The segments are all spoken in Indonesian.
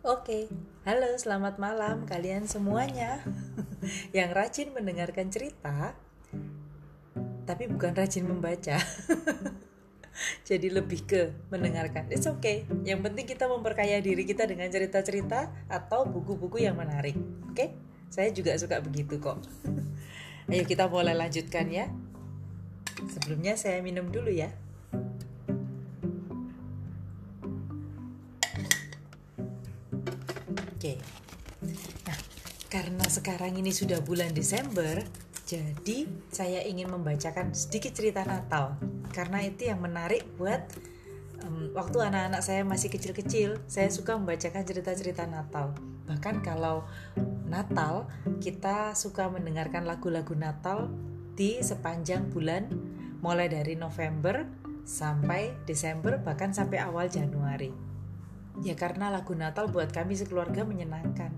Oke, halo selamat malam kalian semuanya yang rajin mendengarkan cerita, tapi bukan rajin membaca. Jadi lebih ke mendengarkan. It's okay. Yang penting kita memperkaya diri kita dengan cerita-cerita atau buku-buku yang menarik. Oke? Saya juga suka begitu kok. Ayo kita mulai lanjutkan ya. Sebelumnya saya minum dulu ya. Oke. Nah, karena sekarang ini sudah bulan Desember, jadi saya ingin membacakan sedikit cerita Natal karena itu yang menarik buat um, waktu anak-anak saya masih kecil-kecil, saya suka membacakan cerita-cerita Natal. Bahkan kalau Natal, kita suka mendengarkan lagu-lagu Natal di sepanjang bulan mulai dari November sampai Desember bahkan sampai awal Januari. Ya karena lagu Natal buat kami sekeluarga menyenangkan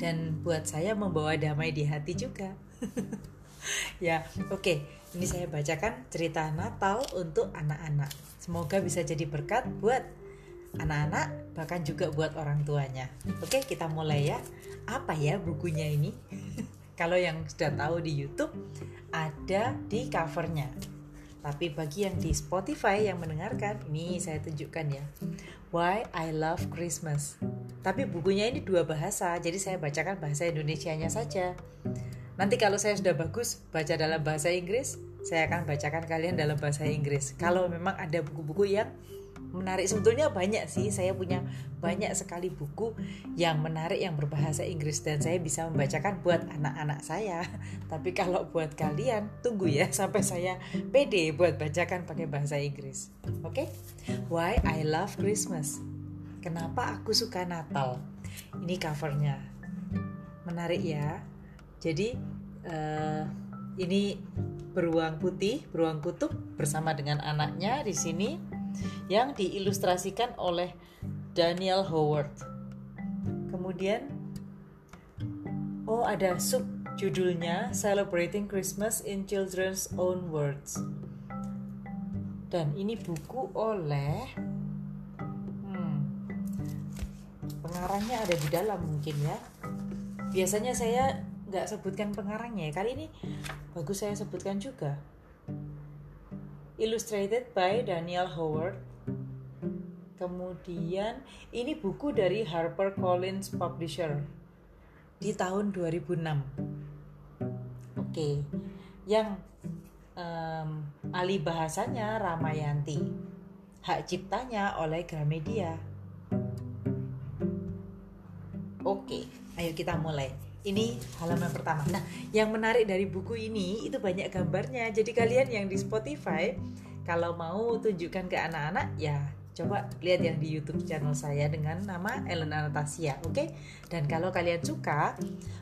dan buat saya membawa damai di hati juga. ya, oke. Okay. Ini saya bacakan cerita Natal untuk anak-anak. Semoga bisa jadi berkat buat anak-anak bahkan juga buat orang tuanya. Oke, kita mulai ya. Apa ya bukunya ini? Kalau yang sudah tahu di YouTube ada di covernya. Tapi bagi yang di Spotify yang mendengarkan, ini saya tunjukkan ya. Why I Love Christmas. Tapi bukunya ini dua bahasa, jadi saya bacakan bahasa Indonesianya saja. Nanti kalau saya sudah bagus baca dalam bahasa Inggris, saya akan bacakan kalian dalam bahasa Inggris. Kalau memang ada buku-buku yang menarik. Sebetulnya banyak sih. Saya punya banyak sekali buku yang menarik yang berbahasa Inggris. Dan saya bisa membacakan buat anak-anak saya. Tapi kalau buat kalian tunggu ya sampai saya pede buat bacakan pakai bahasa Inggris. Oke? Okay? Why I Love Christmas? Kenapa aku suka Natal? Ini covernya. Menarik ya. Jadi uh, ini beruang putih beruang kutub bersama dengan anaknya di sini yang diilustrasikan oleh Daniel Howard. Kemudian oh ada sub judulnya Celebrating Christmas in Children's Own Words. Dan ini buku oleh hmm, pengarangnya ada di dalam mungkin ya. Biasanya saya nggak sebutkan pengarangnya. Kali ini bagus saya sebutkan juga illustrated by Daniel Howard. Kemudian ini buku dari Harper Collins Publisher di tahun 2006. Oke, yang um, ahli bahasanya Ramayanti, hak ciptanya oleh Gramedia. Oke, ayo kita mulai ini halaman pertama. Nah, yang menarik dari buku ini itu banyak gambarnya. Jadi kalian yang di Spotify kalau mau tunjukkan ke anak-anak ya coba lihat yang di YouTube channel saya dengan nama Ellen Anastasia, oke? Okay? Dan kalau kalian suka,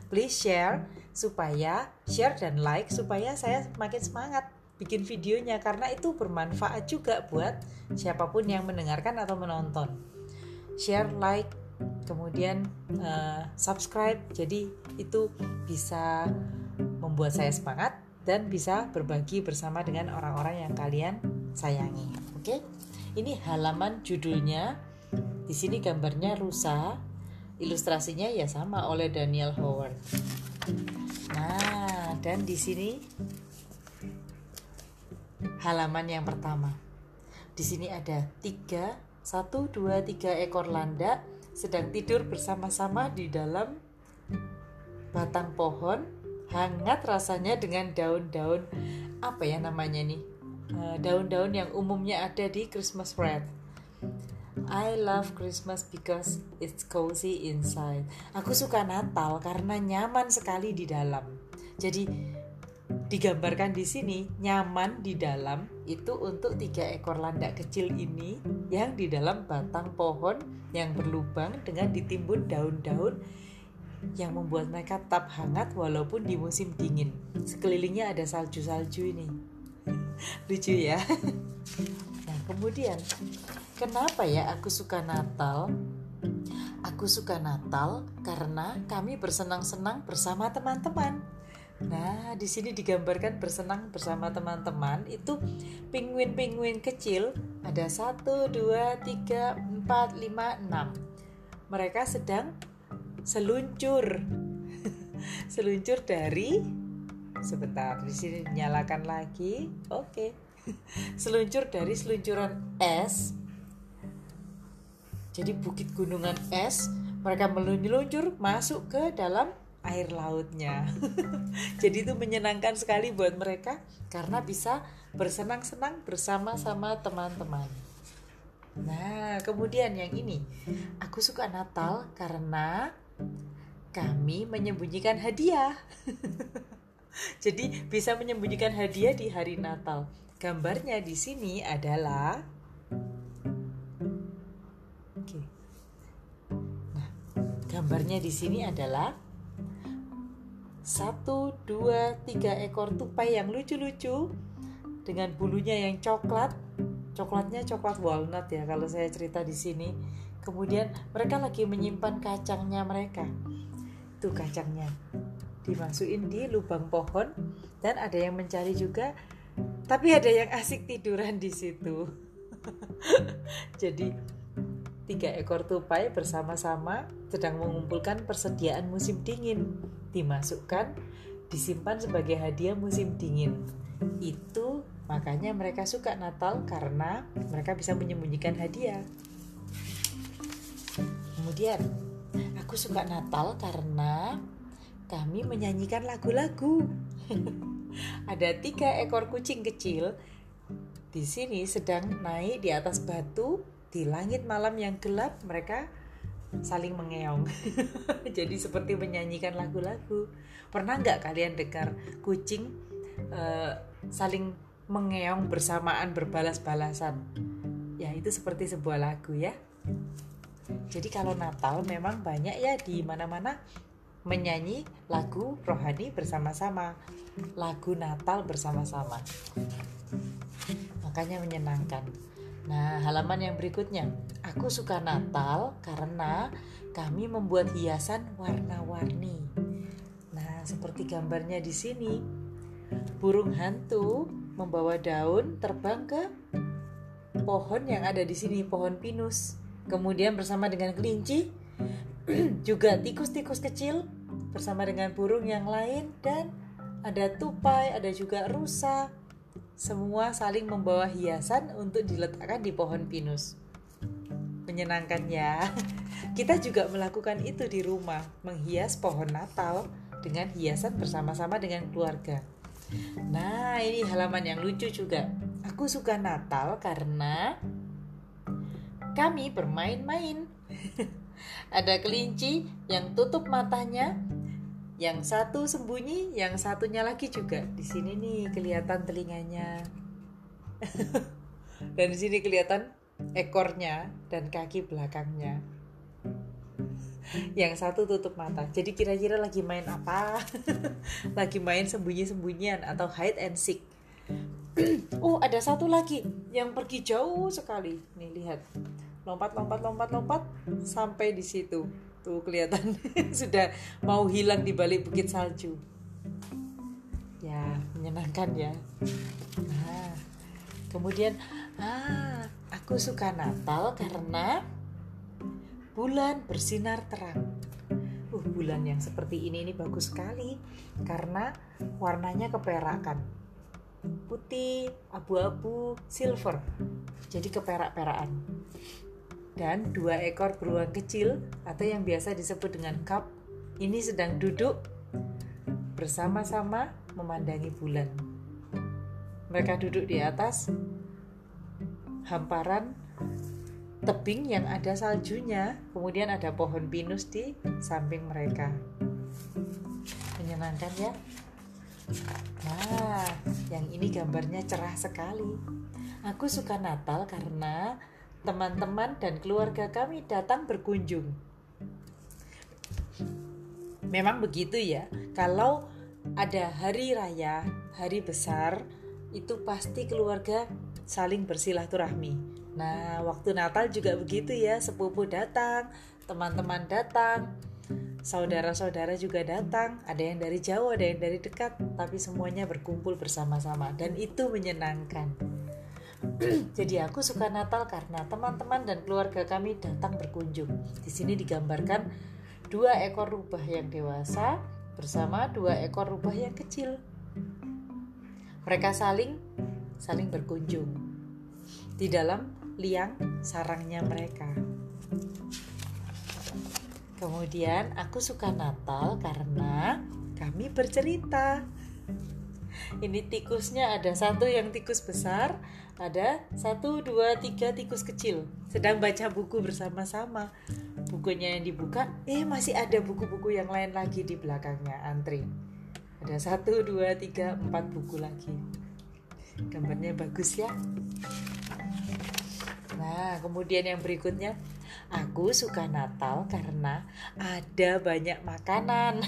please share supaya share dan like supaya saya makin semangat bikin videonya karena itu bermanfaat juga buat siapa pun yang mendengarkan atau menonton. Share, like, kemudian uh, subscribe. Jadi itu bisa membuat saya semangat dan bisa berbagi bersama dengan orang-orang yang kalian sayangi. Oke? Okay? ini halaman judulnya. Di sini gambarnya rusa ilustrasinya ya sama oleh Daniel Howard. Nah dan di sini halaman yang pertama. Di sini ada tiga satu dua tiga ekor landak sedang tidur bersama-sama di dalam batang pohon hangat rasanya dengan daun-daun apa ya namanya nih eh, daun-daun yang umumnya ada di Christmas wreath I love Christmas because it's cozy inside. Aku suka Natal karena nyaman sekali di dalam. Jadi digambarkan di sini nyaman di dalam itu untuk tiga ekor landak kecil ini yang di dalam batang pohon yang berlubang dengan ditimbun daun-daun yang membuat mereka tetap hangat walaupun di musim dingin. Sekelilingnya ada salju-salju ini. Lucu ya. Nah, kemudian kenapa ya aku suka Natal? Aku suka Natal karena kami bersenang-senang bersama teman-teman Nah, di sini digambarkan bersenang bersama teman-teman itu penguin-penguin kecil ada 1, 2, 3, 4, 5, 6 mereka sedang seluncur. seluncur dari sebentar di sini nyalakan lagi. Oke. seluncur dari seluncuran es. Jadi bukit gunungan es, mereka meluncur masuk ke dalam air lautnya. Jadi itu menyenangkan sekali buat mereka karena bisa bersenang-senang bersama-sama teman-teman. Nah, kemudian yang ini, aku suka Natal karena kami menyembunyikan hadiah. Jadi bisa menyembunyikan hadiah di hari Natal. Gambarnya di sini adalah Oke. Nah, gambarnya di sini adalah satu, dua, tiga ekor tupai yang lucu-lucu dengan bulunya yang coklat. Coklatnya coklat walnut ya kalau saya cerita di sini. Kemudian mereka lagi menyimpan kacangnya mereka. Itu kacangnya dimasukin di lubang pohon dan ada yang mencari juga tapi ada yang asik tiduran di situ. Jadi tiga ekor tupai bersama-sama sedang mengumpulkan persediaan musim dingin dimasukkan disimpan sebagai hadiah musim dingin itu Makanya mereka suka Natal karena mereka bisa menyembunyikan hadiah. Kemudian, aku suka Natal karena kami menyanyikan lagu-lagu. Ada tiga ekor kucing kecil di sini sedang naik di atas batu di langit malam yang gelap. Mereka saling mengeong. Jadi seperti menyanyikan lagu-lagu. Pernah nggak kalian dengar kucing uh, saling mengeong bersamaan berbalas-balasan. Ya, itu seperti sebuah lagu ya. Jadi kalau Natal memang banyak ya di mana-mana menyanyi lagu rohani bersama-sama. Lagu Natal bersama-sama. Makanya menyenangkan. Nah, halaman yang berikutnya. Aku suka Natal karena kami membuat hiasan warna-warni. Nah, seperti gambarnya di sini. Burung hantu membawa daun terbang ke pohon yang ada di sini, pohon pinus. Kemudian bersama dengan kelinci, juga tikus-tikus kecil bersama dengan burung yang lain dan ada tupai, ada juga rusa. Semua saling membawa hiasan untuk diletakkan di pohon pinus. Menyenangkan ya. Kita juga melakukan itu di rumah, menghias pohon Natal dengan hiasan bersama-sama dengan keluarga. Nah, ini halaman yang lucu juga. Aku suka Natal karena kami bermain-main. Ada kelinci yang tutup matanya, yang satu sembunyi, yang satunya lagi juga. Di sini nih kelihatan telinganya. dan di sini kelihatan ekornya dan kaki belakangnya. Yang satu tutup mata. Jadi kira-kira lagi main apa? Lagi main sembunyi-sembunyian atau hide and seek? Oh ada satu lagi yang pergi jauh sekali. Nih lihat. Lompat lompat lompat lompat sampai di situ. Tuh kelihatan. Sudah mau hilang di balik bukit salju. Ya menyenangkan ya. Nah kemudian ah aku suka Natal karena bulan bersinar terang. Uh, bulan yang seperti ini ini bagus sekali karena warnanya keperakan. Putih, abu-abu, silver. Jadi keperak-perakan. Dan dua ekor beruang kecil atau yang biasa disebut dengan cup ini sedang duduk bersama-sama memandangi bulan. Mereka duduk di atas hamparan tebing yang ada saljunya, kemudian ada pohon pinus di samping mereka. Menyenangkan ya? Nah, yang ini gambarnya cerah sekali. Aku suka Natal karena teman-teman dan keluarga kami datang berkunjung. Memang begitu ya, kalau ada hari raya, hari besar, itu pasti keluarga saling bersilaturahmi Nah, waktu Natal juga begitu ya, sepupu datang, teman-teman datang, saudara-saudara juga datang, ada yang dari jauh, ada yang dari dekat, tapi semuanya berkumpul bersama-sama dan itu menyenangkan. Jadi aku suka Natal karena teman-teman dan keluarga kami datang berkunjung. Di sini digambarkan dua ekor rubah yang dewasa bersama dua ekor rubah yang kecil. Mereka saling saling berkunjung di dalam liang sarangnya mereka. Kemudian aku suka Natal karena kami bercerita. Ini tikusnya ada satu yang tikus besar, ada satu, dua, tiga tikus kecil. Sedang baca buku bersama-sama. Bukunya yang dibuka, eh masih ada buku-buku yang lain lagi di belakangnya antri. Ada satu, dua, tiga, empat buku lagi. Gambarnya bagus ya. Nah, kemudian yang berikutnya, aku suka Natal karena ada banyak makanan.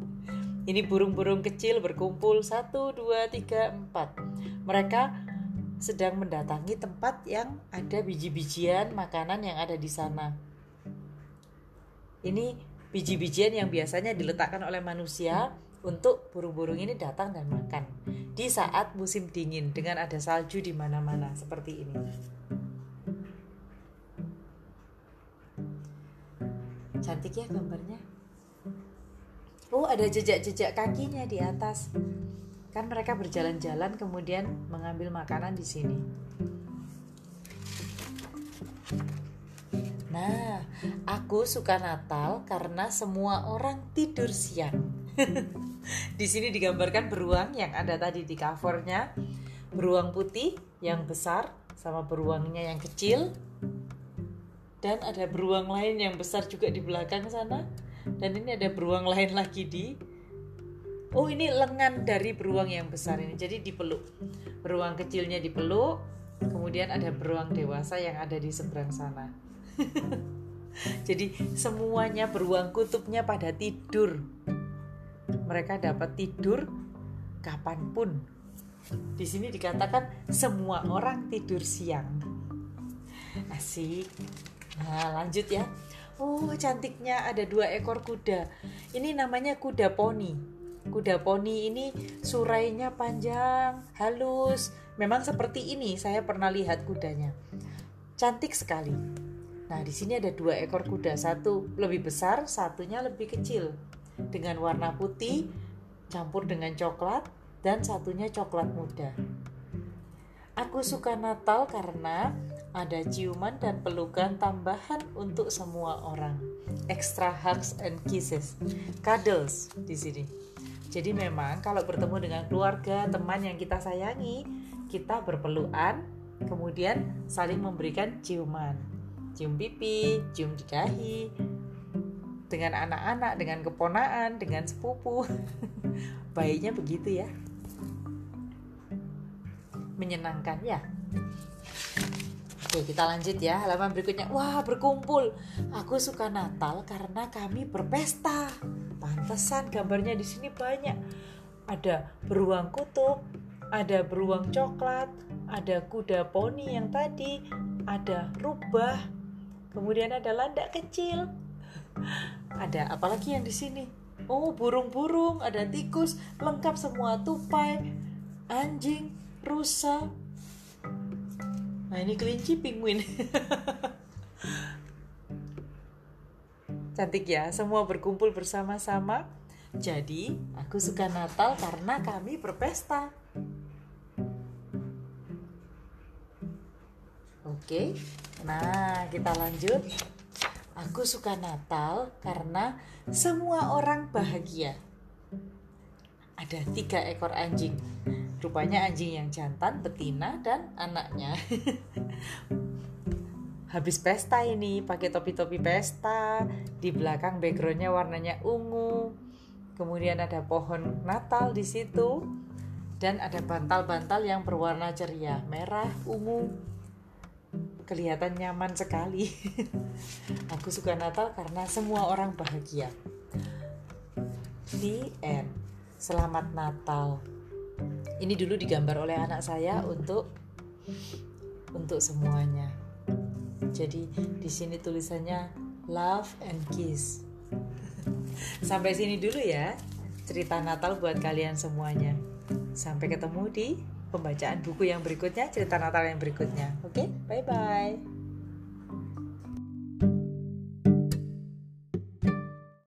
Ini burung-burung kecil berkumpul satu, dua, tiga, empat. Mereka sedang mendatangi tempat yang ada biji-bijian makanan yang ada di sana. Ini biji-bijian yang biasanya diletakkan oleh manusia untuk burung-burung ini datang dan makan di saat musim dingin dengan ada salju di mana-mana seperti ini. Cantik ya gambarnya. Oh, ada jejak-jejak kakinya di atas. Kan mereka berjalan-jalan kemudian mengambil makanan di sini. Nah, aku suka Natal karena semua orang tidur siang. di sini digambarkan beruang yang ada tadi di covernya. Beruang putih yang besar sama beruangnya yang kecil. Dan ada beruang lain yang besar juga di belakang sana. Dan ini ada beruang lain lagi di Oh ini lengan dari beruang yang besar ini Jadi dipeluk Beruang kecilnya dipeluk Kemudian ada beruang dewasa yang ada di seberang sana Jadi semuanya beruang kutubnya pada tidur. Mereka dapat tidur kapan pun. Di sini dikatakan semua orang tidur siang. Asik. Nah lanjut ya. Oh cantiknya ada dua ekor kuda. Ini namanya kuda poni. Kuda poni ini surainya panjang, halus. Memang seperti ini saya pernah lihat kudanya. Cantik sekali. Nah, di sini ada dua ekor kuda, satu lebih besar, satunya lebih kecil, dengan warna putih campur dengan coklat, dan satunya coklat muda. Aku suka Natal karena ada ciuman dan pelukan tambahan untuk semua orang. Extra hugs and kisses, cuddles di sini. Jadi memang kalau bertemu dengan keluarga, teman yang kita sayangi, kita berpelukan, kemudian saling memberikan ciuman cium pipi, cium di dahi, dengan anak-anak, dengan keponaan, dengan sepupu. Baiknya begitu ya. Menyenangkan ya. Oke, kita lanjut ya. Halaman berikutnya. Wah, berkumpul. Aku suka Natal karena kami berpesta. Pantesan gambarnya di sini banyak. Ada beruang kutub, ada beruang coklat, ada kuda poni yang tadi, ada rubah, Kemudian ada landak kecil. Ada apalagi yang di sini? Oh, burung-burung, ada tikus, lengkap semua tupai, anjing, rusa. Nah, ini kelinci penguin. Cantik ya, semua berkumpul bersama-sama. Jadi, aku suka Natal karena kami berpesta. Oke. Nah, kita lanjut. Aku suka Natal karena semua orang bahagia. Ada tiga ekor anjing. Rupanya anjing yang jantan, betina, dan anaknya. Habis pesta ini, pakai topi-topi pesta. Di belakang backgroundnya warnanya ungu. Kemudian ada pohon Natal di situ. Dan ada bantal-bantal yang berwarna ceria, merah, ungu, kelihatan nyaman sekali. Aku suka Natal karena semua orang bahagia. The end. Selamat Natal. Ini dulu digambar oleh anak saya untuk untuk semuanya. Jadi di sini tulisannya love and kiss. Sampai sini dulu ya cerita Natal buat kalian semuanya. Sampai ketemu di pembacaan buku yang berikutnya, cerita Natal yang berikutnya. Oke, okay? bye bye.